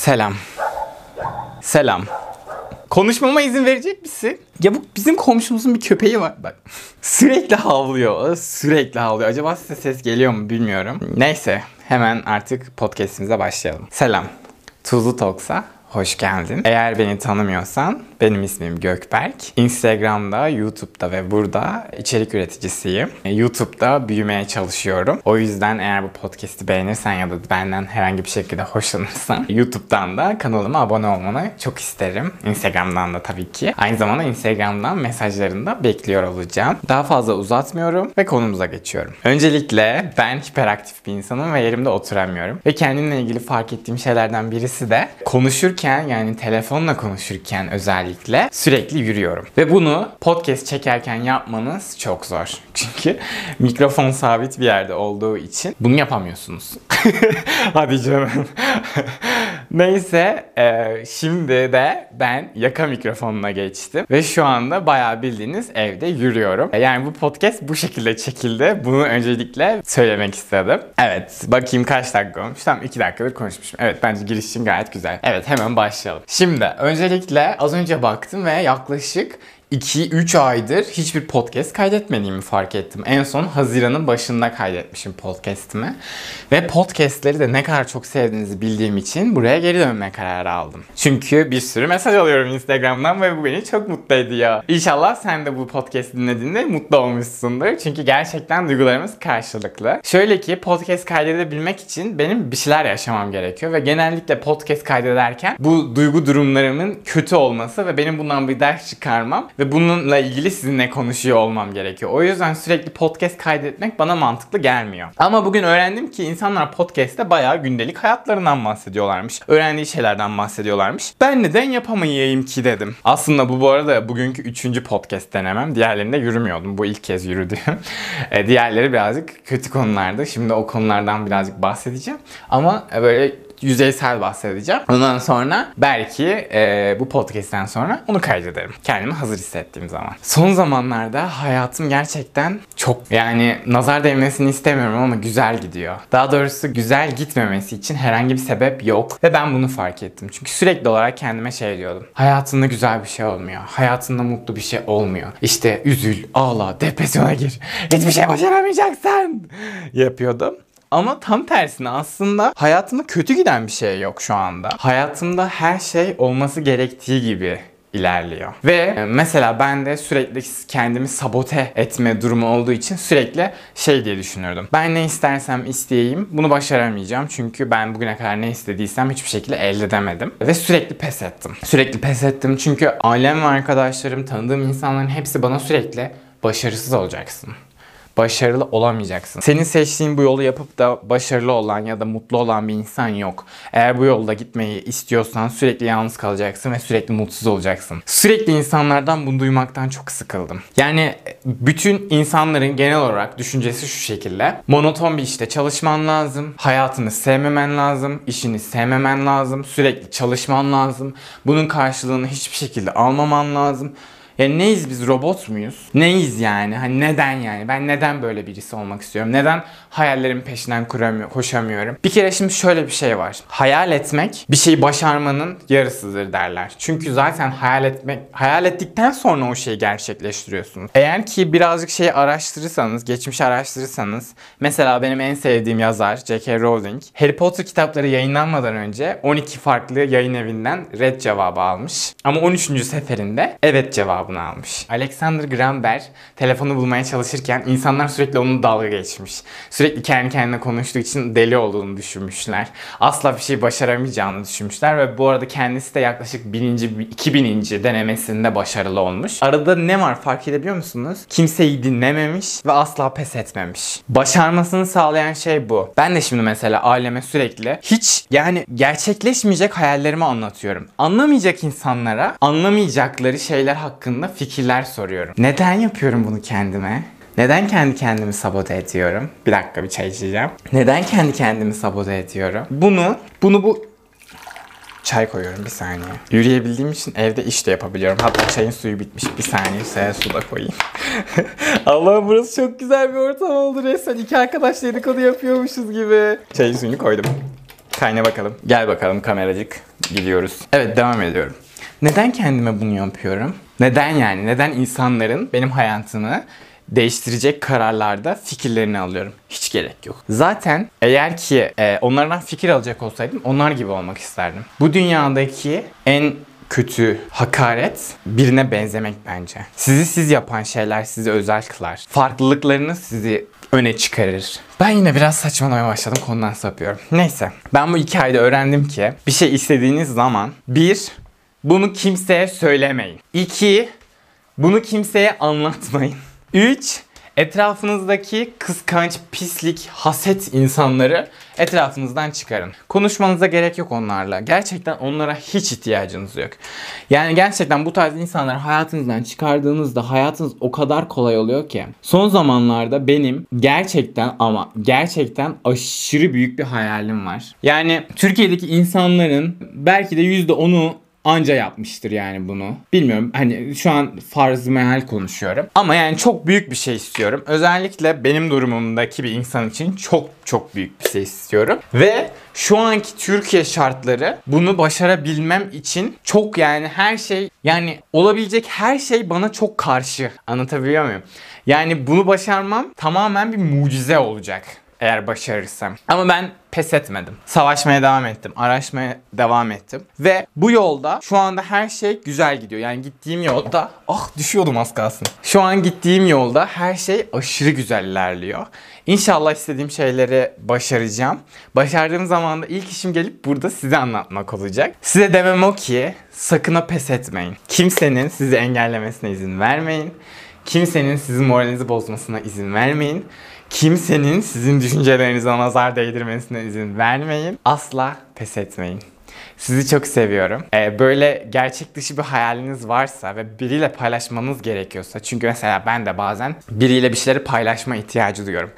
Selam. Selam. Konuşmama izin verecek misin? Ya bu bizim komşumuzun bir köpeği var bak. Sürekli havlıyor. Sürekli havlıyor. Acaba size ses geliyor mu bilmiyorum. Neyse hemen artık podcastimize başlayalım. Selam. Tuzlu Talks'a hoş geldin. Eğer beni tanımıyorsan benim ismim Gökberk. Instagram'da, YouTube'da ve burada içerik üreticisiyim. YouTube'da büyümeye çalışıyorum. O yüzden eğer bu podcast'i beğenirsen ya da benden herhangi bir şekilde hoşlanırsan YouTube'dan da kanalıma abone olmanı çok isterim. Instagram'dan da tabii ki. Aynı zamanda Instagram'dan mesajlarını da bekliyor olacağım. Daha fazla uzatmıyorum ve konumuza geçiyorum. Öncelikle ben hiperaktif bir insanım ve yerimde oturamıyorum. Ve kendimle ilgili fark ettiğim şeylerden birisi de konuşurken yani telefonla konuşurken özellikle sürekli yürüyorum. Ve bunu podcast çekerken yapmanız çok zor. Çünkü mikrofon sabit bir yerde olduğu için bunu yapamıyorsunuz. Hadi canım. Neyse e, şimdi de ben yaka mikrofonuna geçtim. Ve şu anda bayağı bildiğiniz evde yürüyorum. Yani bu podcast bu şekilde çekildi. Bunu öncelikle söylemek istedim. Evet bakayım kaç dakika olmuş. Tamam 2 dakikadır konuşmuşum. Evet bence girişim gayet güzel. Evet hemen başlayalım. Şimdi öncelikle az önce baktım ve yaklaşık 2-3 aydır hiçbir podcast kaydetmediğimi fark ettim. En son Haziran'ın başında kaydetmişim podcast'imi. Ve podcast'leri de ne kadar çok sevdiğinizi bildiğim için buraya geri dönme kararı aldım. Çünkü bir sürü mesaj alıyorum Instagram'dan ve bu beni çok mutlu ediyor. İnşallah sen de bu podcast dinlediğinde mutlu olmuşsundur. Çünkü gerçekten duygularımız karşılıklı. Şöyle ki podcast kaydedebilmek için benim bir şeyler yaşamam gerekiyor. Ve genellikle podcast kaydederken bu duygu durumlarımın kötü olması ve benim bundan bir ders çıkarmam ve bununla ilgili sizinle konuşuyor olmam gerekiyor. O yüzden sürekli podcast kaydetmek bana mantıklı gelmiyor. Ama bugün öğrendim ki insanlar podcast'te bayağı gündelik hayatlarından bahsediyorlarmış. Öğrendiği şeylerden bahsediyorlarmış. Ben neden yapamayayım ki dedim. Aslında bu bu arada bugünkü üçüncü podcast denemem. Diğerlerinde yürümüyordum. Bu ilk kez yürüdüğüm. E, diğerleri birazcık kötü konulardı. Şimdi o konulardan birazcık bahsedeceğim. Ama böyle yüzeysel bahsedeceğim. Ondan sonra belki e, bu podcast'ten sonra onu kaydederim. Kendimi hazır hissettiğim zaman. Son zamanlarda hayatım gerçekten çok yani nazar değmesini istemiyorum ama güzel gidiyor. Daha doğrusu güzel gitmemesi için herhangi bir sebep yok. Ve ben bunu fark ettim. Çünkü sürekli olarak kendime şey diyordum. Hayatında güzel bir şey olmuyor. Hayatında mutlu bir şey olmuyor. İşte üzül, ağla, depresyona gir. Hiçbir şey başaramayacaksın yapıyordum. Ama tam tersine aslında hayatımda kötü giden bir şey yok şu anda. Hayatımda her şey olması gerektiği gibi ilerliyor. Ve mesela ben de sürekli kendimi sabote etme durumu olduğu için sürekli şey diye düşünürdüm. Ben ne istersem isteyeyim bunu başaramayacağım. Çünkü ben bugüne kadar ne istediysem hiçbir şekilde elde edemedim. Ve sürekli pes ettim. Sürekli pes ettim çünkü ailem ve arkadaşlarım, tanıdığım insanların hepsi bana sürekli başarısız olacaksın başarılı olamayacaksın. Senin seçtiğin bu yolu yapıp da başarılı olan ya da mutlu olan bir insan yok. Eğer bu yolda gitmeyi istiyorsan sürekli yalnız kalacaksın ve sürekli mutsuz olacaksın. Sürekli insanlardan bunu duymaktan çok sıkıldım. Yani bütün insanların genel olarak düşüncesi şu şekilde. Monoton bir işte çalışman lazım. Hayatını sevmemen lazım. işini sevmemen lazım. Sürekli çalışman lazım. Bunun karşılığını hiçbir şekilde almaman lazım. Ya neyiz biz robot muyuz? Neyiz yani? Hani neden yani? Ben neden böyle birisi olmak istiyorum? Neden hayallerimin peşinden kuramıyorum, koşamıyorum? Bir kere şimdi şöyle bir şey var. Hayal etmek bir şeyi başarmanın yarısıdır derler. Çünkü zaten hayal etmek, hayal ettikten sonra o şeyi gerçekleştiriyorsunuz. Eğer ki birazcık şeyi araştırırsanız, geçmiş araştırırsanız mesela benim en sevdiğim yazar J.K. Rowling Harry Potter kitapları yayınlanmadan önce 12 farklı yayın evinden red cevabı almış. Ama 13. seferinde evet cevabı cevabını almış. Alexander Graham Bell telefonu bulmaya çalışırken insanlar sürekli onun dalga geçmiş. Sürekli kendi kendine konuştuğu için deli olduğunu düşünmüşler. Asla bir şey başaramayacağını düşünmüşler ve bu arada kendisi de yaklaşık 1000. 2000. denemesinde başarılı olmuş. Arada ne var fark edebiliyor musunuz? Kimseyi dinlememiş ve asla pes etmemiş. Başarmasını sağlayan şey bu. Ben de şimdi mesela aileme sürekli hiç yani gerçekleşmeyecek hayallerimi anlatıyorum. Anlamayacak insanlara anlamayacakları şeyler hakkında hakkında fikirler soruyorum. Neden yapıyorum bunu kendime? Neden kendi kendimi sabote ediyorum? Bir dakika bir çay içeceğim. Neden kendi kendimi sabote ediyorum? Bunu, bunu bu çay koyuyorum bir saniye. Yürüyebildiğim için evde iş de yapabiliyorum. Hatta çayın suyu bitmiş. Bir saniye saya su da koyayım. Allah'ım burası çok güzel bir ortam oldu resmen. İki arkadaş dedikodu yapıyormuşuz gibi. Çayın suyunu koydum. Kayna bakalım. Gel bakalım kameracık. gidiyoruz. Evet devam ediyorum. Neden kendime bunu yapıyorum? Neden yani? Neden insanların benim hayatımı değiştirecek kararlarda fikirlerini alıyorum. Hiç gerek yok. Zaten eğer ki e, onlardan fikir alacak olsaydım onlar gibi olmak isterdim. Bu dünyadaki en kötü hakaret birine benzemek bence. Sizi siz yapan şeyler sizi özel kılar. Farklılıklarınız sizi öne çıkarır. Ben yine biraz saçmalamaya başladım konudan sapıyorum. Neyse ben bu iki ayda öğrendim ki bir şey istediğiniz zaman bir bunu kimseye söylemeyin. İki bunu kimseye anlatmayın. 3. Etrafınızdaki kıskanç, pislik, haset insanları etrafınızdan çıkarın. Konuşmanıza gerek yok onlarla. Gerçekten onlara hiç ihtiyacınız yok. Yani gerçekten bu tarz insanları hayatınızdan çıkardığınızda hayatınız o kadar kolay oluyor ki. Son zamanlarda benim gerçekten ama gerçekten aşırı büyük bir hayalim var. Yani Türkiye'deki insanların belki de %10'u anca yapmıştır yani bunu. Bilmiyorum hani şu an farz meal konuşuyorum. Ama yani çok büyük bir şey istiyorum. Özellikle benim durumumdaki bir insan için çok çok büyük bir şey istiyorum. Ve şu anki Türkiye şartları bunu başarabilmem için çok yani her şey yani olabilecek her şey bana çok karşı. Anlatabiliyor muyum? Yani bunu başarmam tamamen bir mucize olacak eğer başarırsam. Ama ben pes etmedim. Savaşmaya devam ettim. Araşmaya devam ettim. Ve bu yolda şu anda her şey güzel gidiyor. Yani gittiğim yolda ah düşüyordum az kalsın. Şu an gittiğim yolda her şey aşırı güzel ilerliyor. İnşallah istediğim şeyleri başaracağım. Başardığım zaman da ilk işim gelip burada size anlatmak olacak. Size demem o ki sakın ha pes etmeyin. Kimsenin sizi engellemesine izin vermeyin. Kimsenin sizin moralinizi bozmasına izin vermeyin. Kimsenin sizin düşüncelerinize nazar değdirmesine izin vermeyin. Asla pes etmeyin. Sizi çok seviyorum. Ee, böyle gerçek dışı bir hayaliniz varsa ve biriyle paylaşmanız gerekiyorsa çünkü mesela ben de bazen biriyle bir şeyleri paylaşma ihtiyacı duyuyorum.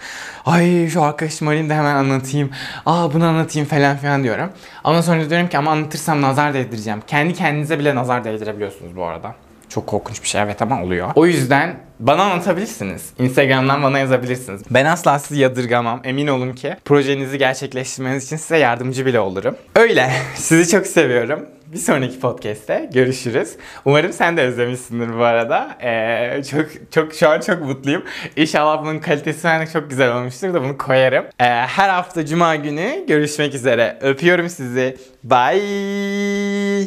Ay şu arkadaşım arayayım da hemen anlatayım. Aa bunu anlatayım falan filan diyorum. Ama sonra diyorum ki ama anlatırsam nazar değdireceğim. Kendi kendinize bile nazar değdirebiliyorsunuz bu arada. Çok korkunç bir şey evet ama oluyor. O yüzden bana anlatabilirsiniz. Instagram'dan bana yazabilirsiniz. Ben asla sizi yadırgamam. Emin olun ki projenizi gerçekleştirmeniz için size yardımcı bile olurum. Öyle. Sizi çok seviyorum. Bir sonraki podcast'te görüşürüz. Umarım sen de özlemişsindir bu arada. Ee, çok çok şu an çok mutluyum. İnşallah bunun kalitesi de çok güzel olmuştur da bunu koyarım. Ee, her hafta cuma günü görüşmek üzere. Öpüyorum sizi. Bye.